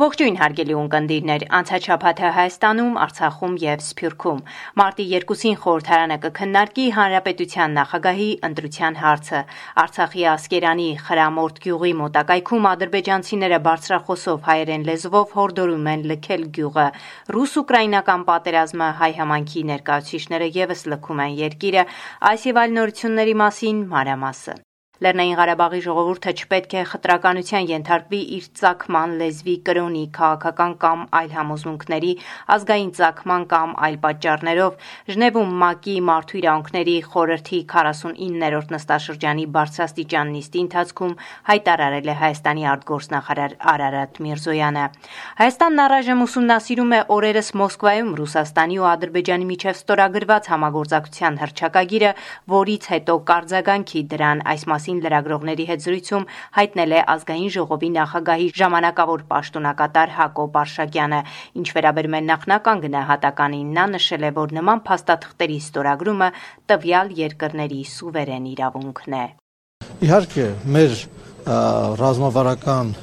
Ողջույն հարգելի ունկնդիրներ, անցաչափաթը Հայաստանում, Արցախում եւ Սփյուռքում։ Մարտի 2-ին խորհրդարանը կքննարկի Հանրապետության նախագահի ընտրության հարցը։ Արցախի Ասկերանի Խրամորդ գյուղի մոտակայքում ադրբեջանցիները բարձրախոսով հայերեն լեզվով հորդորում են լքել գյուղը։ Ռուս-ուկրաինական պատերազմը հայ համանքի ներկայացուցիչները եւս լքում են երկիրը։ Այս եւ այլ նորությունների մասին մանրամասը։ Լեռնային Ղարաբաղի ժողովուրդը չպետք է խտրականության ենթարկվի իր ցակման լեզվի կրոնի, քաղաքական կամ այլ համոզմունքների, ազգային ցակման կամ այլ պատճառներով Ժնևում ՄԱԿ-ի մարդու իրավունքների խորհրդի 49-րդ նստաշրջանի բարձրաստիճան նիստի ընթացքում հայտարարել է Հայաստանի արտգործնախարար Արարատ Միրզոյանը։ Հայաստանն առայժմ ուսումնասիրում է օրերս Մոսկվայում Ռուսաստանի ու Ադրբեջանի միջև ստորագրված համագործակցության հրճակագիրը, որից հետո կարձագանքի դրան այս մասին մասին լրագրողների հետ զրույցում հայտնել է ազգային ժողովի նախագահի ժամանակավոր պաշտոնակատար Հակոբ Արշակյանը։ Ինչ վերաբերում է նախնական գնահատականին, նա նշել է, որ նման փաստաթղթերի ստորագրումը տվյալ երկրների սուվերեն իրավունքն է։ Իհարկե, մեր ռազմավարական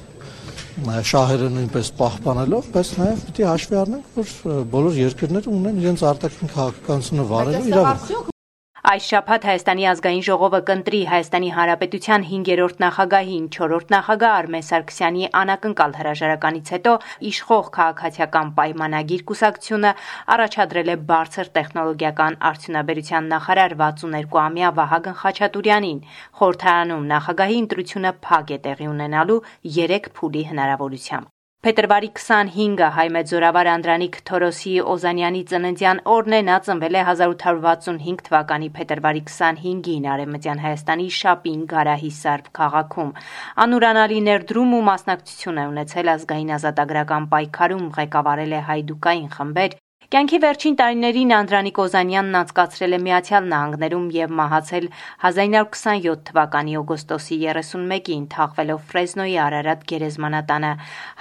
շահերը նույնպես պահպանելով, բայց նաև պիտի հաշվի առնենք, որ բոլոր երկրները ունեն իրենց արտաքին քաղաքականությունը վարելու իրավունք։ Այս շաբաթ Հայաստանի ազգային ժողովը կընտրի Հայաստանի Հանրապետության 5-րդ նախագահին, 4-րդ նախագահ Արմեն Սարգսյանի անակնկալ հրաժարականից հետո իշխող քաղաքացիական պայմանագիր կուսակցությունը առաջադրել է բարձր տեխնոլոգիական արդյունաբերության նախարար 62-ամյա Վահագն Խաչատուրյանին։ Խորհրդարանում նախագահի ընտրությունը փակ է տեղի ունենալու 3 փուլի հնարավորությամբ։ Փետրվարի 25-ը հայ մեծորավար Անդրանիկ Թորոսի Օզանյանի ծննդյան օրն է, նա ծնվել է 1865 թվականի փետրվարի 25-ին Արևմտյան Հայաստանի Շապին Գարահի Սարբ քաղաքում։ Անուրանալի ներդրում ու մասնակցություն է ունեցել ազգային ազատագրական պայքարում, ղեկավարել է հայդուկային խմբեր, Կյանքի վերջին տարիներին Անդրանիկ Օզանյանն անցկացրել է Միացյալ Նահանգներում եւ մահացել 1927 թվականի օգոստոսի 31-ին թաղվելով Ֆրեզնոյի Արարատ գերեզմանատանը։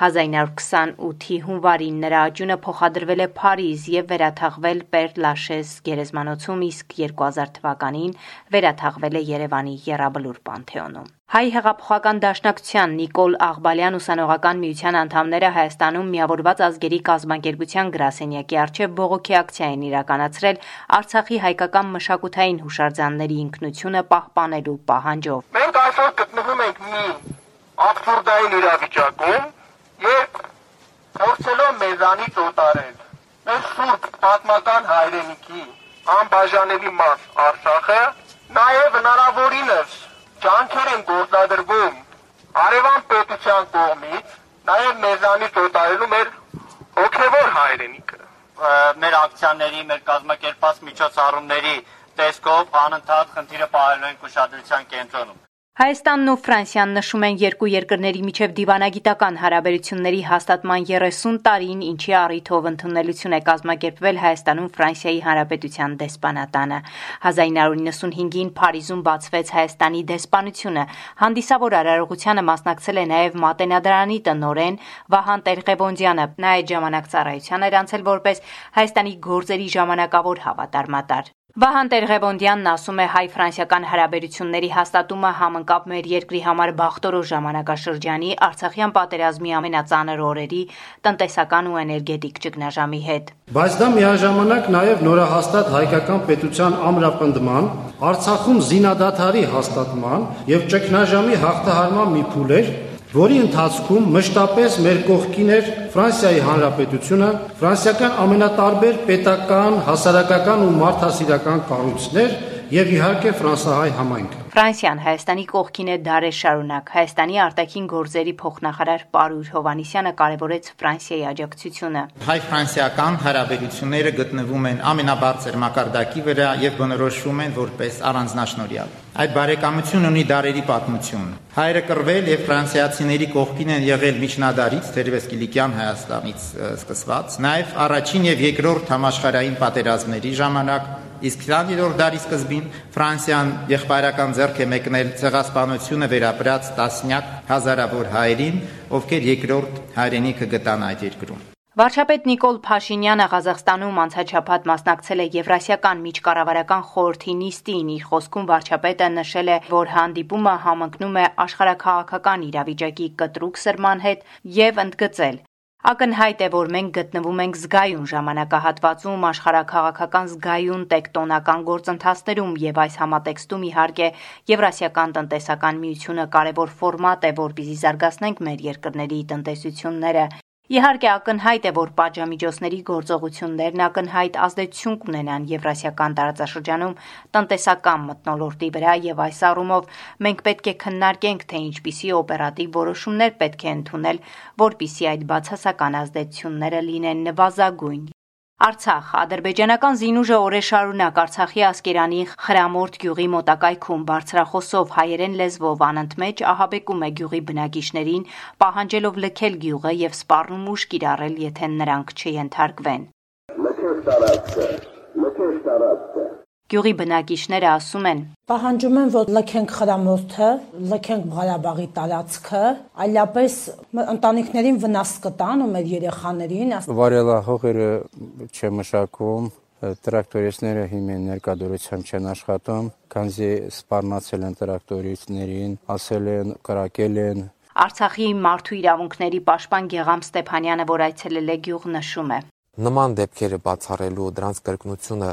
1928-ի հունվարին նրա աճյունը փոխադրվել է Փարիզ եւ վերաթաղվել Պեր Լաշես գերեզմանոցում, իսկ 2000 թվականին վերաթաղվել է Երևանի Եռաբլուր Պանթեոնում։ Հայ հեղափոխական դաշնակցության Նիկոլ Աղբալյան ուսանողական միության անդամները Հայաստանում միավորված ազգերի կազմակերպության գրասենյակի արչև բողոքի ակցիա են իրականացրել Արցախի հայկական մշակութային հուշարձանների ինքնությունը պահպանելու պահանջով։ Մենք այսօր գտնվում ենք մի աբսուրդային իրավիճակում, երբ փորձելով մեզանից օտարել մեր սուրբ պատմական հայրենիքի անբաժանելի մաս Արցախը, նաև հնարավորինս ջանքեր են գործադրվում Արևան պետության կողմից նաև մեզանից օտարելու մեր հոգևոր հայրենիքը մեր ակցիաների, մեր կազմակերպած միջոցառումների տեսքով անընդհատ խնդիրը պահելու են ուշադրության կենտրոնում։ Հայաստանն ու Ֆրանսիան նշում են երկու երկրների միջև դիվանագիտական հարաբերությունների հաստատման 30 տարին, ինչի առիթով ընդունելություն է կազմակերպվել Հայաստանում Ֆրանսիայի Հանրապետության դեսպանատանը։ 1995-ին Փարիզում բացվեց Հայաստանի դեսպանությունը։ Հանդիսավոր արարողությանը մասնակցել է նաև Մատենադարանի տնորեն Վահան Տեր-Ղևոնդյանը։ Նա այդ ժամանակ ծառայության էր անցել որպես Հայաստանի գործերի ժամանակավոր հավատարմատար։ Վահան Տեր-Ղևոնդյանն ասում է հայ-ֆրանսիական հարաբերությունների հաստատումը համընկավ մեր երկրի համար բախտորոշ ժամանակաշրջանի Արցախյան պատերազմի ամենածանր օրերի տնտեսական ու էներգետիկ ճգնաժամի հետ։ Բայց դա միաժամանակ նաև նորահաստատ հայկական պետության ամրապնդման, Արցախում զինադադարի հաստատման եւ ճգնաժամի հաղթահարման մի փուլ էր, որի ընթացքում մշտապես մեր կողքին էր Ֆրանսիայի Հանրապետությունը, ֆրանսիական ամենատարբեր պետական, հասարակական ու մարդասիրական կառույցներ եւ իհարկե ֆրանսահայ համայնքը։ Ֆրանսիան Հայաստանի կողքին է դարեր շարունակ։ Հայաստանի արտաքին գործերի փոխնախարար Պարուր Հովանիսյանը կարևորեց Ֆրանսիայի աջակցությունը։ Հայ-ֆրանսիական հարաբերությունները գտնվում են ամենաբարձր մակարդակի վրա եւ բնորոշվում են որպես առանձնաշնորհյալ։ Այդ բարեկամությունն ունի դարերի պատմություն։ Հայերը կռվել եւ ֆրանսիացիների կողքին են եղել միջնադարից, թերևս Կիլիկյան Հայաստանից սկսված, նաեւ առաջին եւ երկրորդ համաշխարհային պատերազմների ժամանակ Իսկ 20-րդ դարի սկզբին Ֆրանսիան եղբայրական ձեռք է մեկնել ցեղասպանությունը վերապրած տասնյակ հազարավոր հայերին, ովքեր երկրորդ հայրենիքը գտան այդ երկրում։ Վարչապետ Նիկոլ Փաշինյանը Ղազախստանում անցաչափած մասնակցել է Եվրասիական միջկառավարական խորհրդի նիստին։ Իր խոսքում վարչապետը նշել է, որ հանդիպումը համընկնում է աշխարհակաղակական իրավիճակի կտրուկ սրման հետ եւ ընդգծել. Ակնհայտ է, որ մենք գտնվում ենք զգայուն ժամանակահատվածում աշխարհակաղակական զգայուն տեկտոնական գործընթացներում եւ այս համատեքստում իհարկե Եվրասիական տնտեսական միությունը կարևոր ֆորմատ է, որպեսզի զարգացնենք մեր երկրների տնտեսությունները Իհարկե ակնհայտ է, որ պատժամիջոցների գործողություններն ակնհայտ ազդեցություն կունենան Եվրասիական տարածաշրջանում տնտեսական մթնոլորտի վրա եւ այս առումով մենք պետք է քննարկենք, թե ինչպիսի օպերատիվ որոշումներ պետք է ընդունել, որpիսի այդ բացասական ազդեցությունները լինեն նվազագույն Արցախ. Ադրբեջանական զինուժը օրեր շարունակ Արցախի Ասկերանի Խրամորդ գյուղի մոտակայքում բարձրախոսով հայերեն լեզվով անընդմեջ ահաբեկում է գյուղի բնակիչներին, պահանջելով լքել գյուղը եւ սպառնում ուժ կիրառել, եթե նրանք չենթարկվեն։ Լքել տարածքը, լքել տարածքը Գյուղի բնակիչները ասում են. Պահանջում են, որ լքենք խրամորթը, լքենք Ղարաբաղի տարածքը, այլապես ընտանիքներին վնաս կտան ու մեր երեխաներին։ Վարելահողերը չմշակում, տրակտորիստները հիմա ներկայդրությամբ չեն աշխատում, քանզի սպառնացել են տրակտորիստներին, ասել են, կրակել են, Արցախի մարդու իրավունքների պաշտպան Գեգամ Ստեփանյանը, որ այցելել է գյուղ, նշում է. Նման դեպքերը բացառելու, դրանց կրկնությունը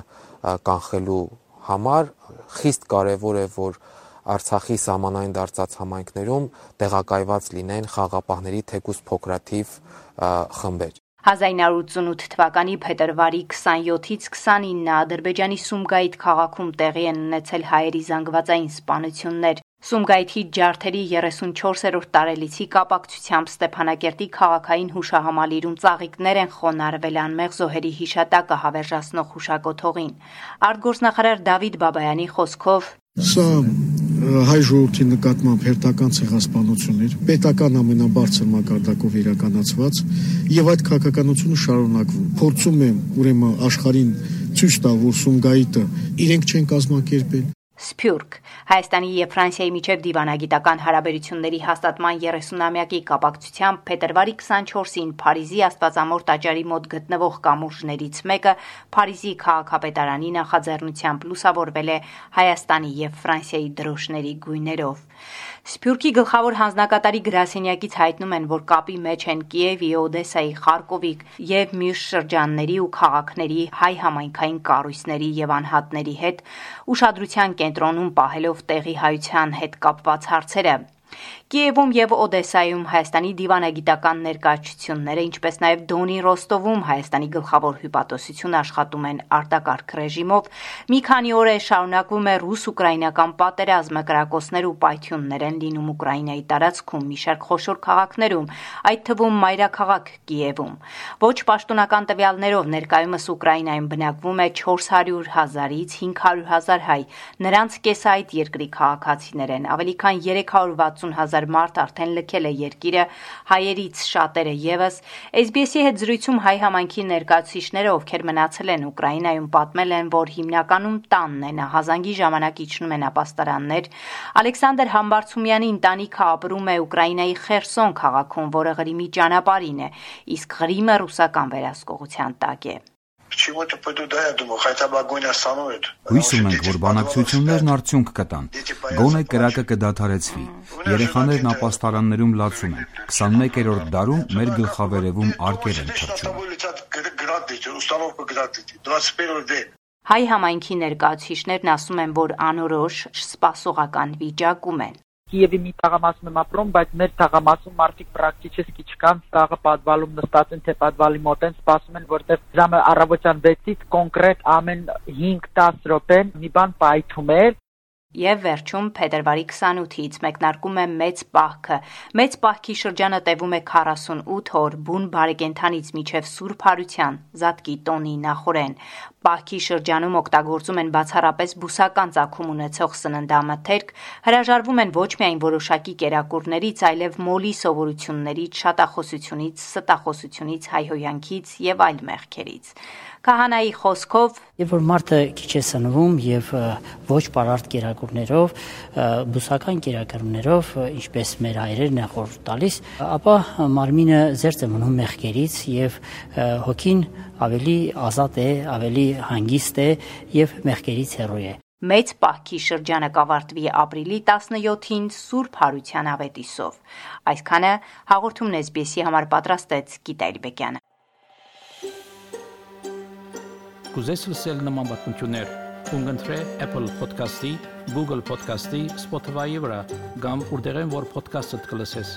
կանխելու համար խիստ կարևոր է, որ Արցախի սահմանային դարձած համայնքներում տեղակայված լինեն խաղապահների թեկուս փոքրաթիվ խմբեր։ 1988 թվականի փետրվարի 27-ից 29-ը Ադրբեջանի Սումգայիթ քաղաքում տեղի են ունեցել հայերի զանգվածային սպանություններ։ Սումգայիթի ջարդերի 34-րդ տարելիցի կապակցությամբ Ստեփանակերտի քաղաքային հուշահամալիրում ծաղիկներ են խոնարհվել անմեղ զոհերի հիշատակը հավերժացնող հուշակոթողին։ Արտգործնախարար Դավիթ Բաբայանի խոսքով Սա հայ ժողովրդի նկատմամբ հերթական ցեղասպանություն էր, պետական ամենաբարձր մակարդակով իրականացված եւ այդ քաղաքականությունը շարունակվում։ Փորձում եմ ուրեմն աշխարհին ցույց տալ, որ Սումգայիթը իրենք չեն կազմակերպել, Սփյուռք Հայաստանի եւ Ֆրանսիայի միջև դիվանագիտական հարաբերությունների հաստատման 30-ամյակի կապակցությամբ փետրվարի 24-ին Փարիզի Աստվածամոր տաճարի մոտ գտնվող կամուրջներից մեկը Փարիզի քաղաքապետարանի նախաձեռնությամբ լուսավորվել է Հայաստանի եւ Ֆրանսիայի դրոշների գույներով։ Սփյուռքի գլխավոր հանձնակատարի գրասենյակից հայտնում են, որ կապի մեջ են Կիևի, Օդեսայի, Խարկովի եւ մյուս շրջանների ու քաղաքների հայ համայնքային կառույցների եւ անհատների հետ ուշադրության կենտրոնում պահելով տեղի հայության հետ կապված հարցերը։ Կիևում եւ Օդեսայում Հայաստանի դիվանագիտական ներկայացությունները, ինչպես նաեւ Դոնի Ռոստովում Հայաստանի գլխավոր հյուպատոսությունը աշխատում են արտակարգ ռեժիմով։ Մի քանի օր է շարունակվում է ռուս-ուկրաինական պատերազմը, կրակոցներ ու պայթյուններ են լինում Ուկրաինայի տարածքում մի շարք խոշոր քաղաքներում, այդ թվում մայրաքաղաք Կիևում։ Ոչ պաշտոնական տվյալներով ներկայումս Ուկրաինայում բնակվում է 400 հազարից 500 հազար հայ։ Նրանց կեսը այդ երկրի քաղաքացիներ են։ Ավելի քան 360 հազար հազար մարդ արդեն լքել է երկիրը, հայերից շատերը եւս SBS-ի հետ զրույցում հայ համայնքի ներկայացուցիչները, ովքեր մնացել են Ուկրաինայում, պատմել են, որ հիմնականում տանն է նահազանգի ժամանակ իջնում են ապաստարաններ։ Ալեքսանդր Համբարձումյանի ընտանիքը ապրում է Ուկրաինայի Խերսոն քաղաքում, որը Ղրիմի ճանապարհին է, իսկ Ղրիմը ռուսական վերահսկողության տակ է чего-то пойду, да, я думаю, хотя бы огонь остановит. Հույս ունենք, որ բանակցություններն արդյունք կտան։ Գոնե կրակը կդադարեցվի։ Երեխաներն ապաստարաններում լացում են։ 21-րդ դարում մեր գլխավերևում արկեր են թռչում։ Հայ համայնքի ներկայացուցիչներն ասում են, որ անորոշ սպասողական վիճակում են։ Կիևի մի թաղամասում եմ ապրում, բայց մեր թաղամասում մարդիկ պրակտիկիսկի չկան, ցաղը պատվալում նստած են թե պատվալի մոտ են, սպասում են, որտեղ ժամը առավոտյան 6-ից կոնկրետ ամեն 5-10 րոպեն մի բան պայթում է, Եվ վերջում փետրվարի 28-ից մեկնարկում է մեծ պահքը։ Մեծ պահքի շրջանը տևում է 48 օր՝ բուն բարեկենթանից միջև Սուրբ Հարություն, Զատկի տոնի նախորեն։ Պահքի շրջանում օգտագործում են բացառապես բուսական ծագում ունեցող սննդամթերք, հրաժարվում են ոչ միայն որոշակի կերակուրներից, այլև մոլի սովորություններից, շատախոսությունից, ստախոսությունից, հայհոյանքից եւ այլ մեղքերից։ Քահանայի խոսքով, եւ որ մարդը քիչ է սնվում եւ ոչ պարարտ կերակուրներով, բուսական կերակուրներով, ինչպես մեր հայրերն են խորհուրդ տալիս, ապա մարմինը զերծ է մնում մեղքերից եւ հոգին ավելի ազատ է, ավելի հանգիստ է եւ մեղքերից հեռու է։ Մեծ պահքի շրջանը կավարտվի ապրիլի 17-ին Սուրբ Հարության ավետիսով։ Այսքանը հաղորդումն SBS-ի համար պատրաստեց Գիտայր Բեկյանը։ Կուզես լսել նման բանություններ, կընտրե Apple Podcast-ի, Google Podcast-ի, Spotify-ի վրա, կամ որտեղեն որ podcast-ը դուք լսես։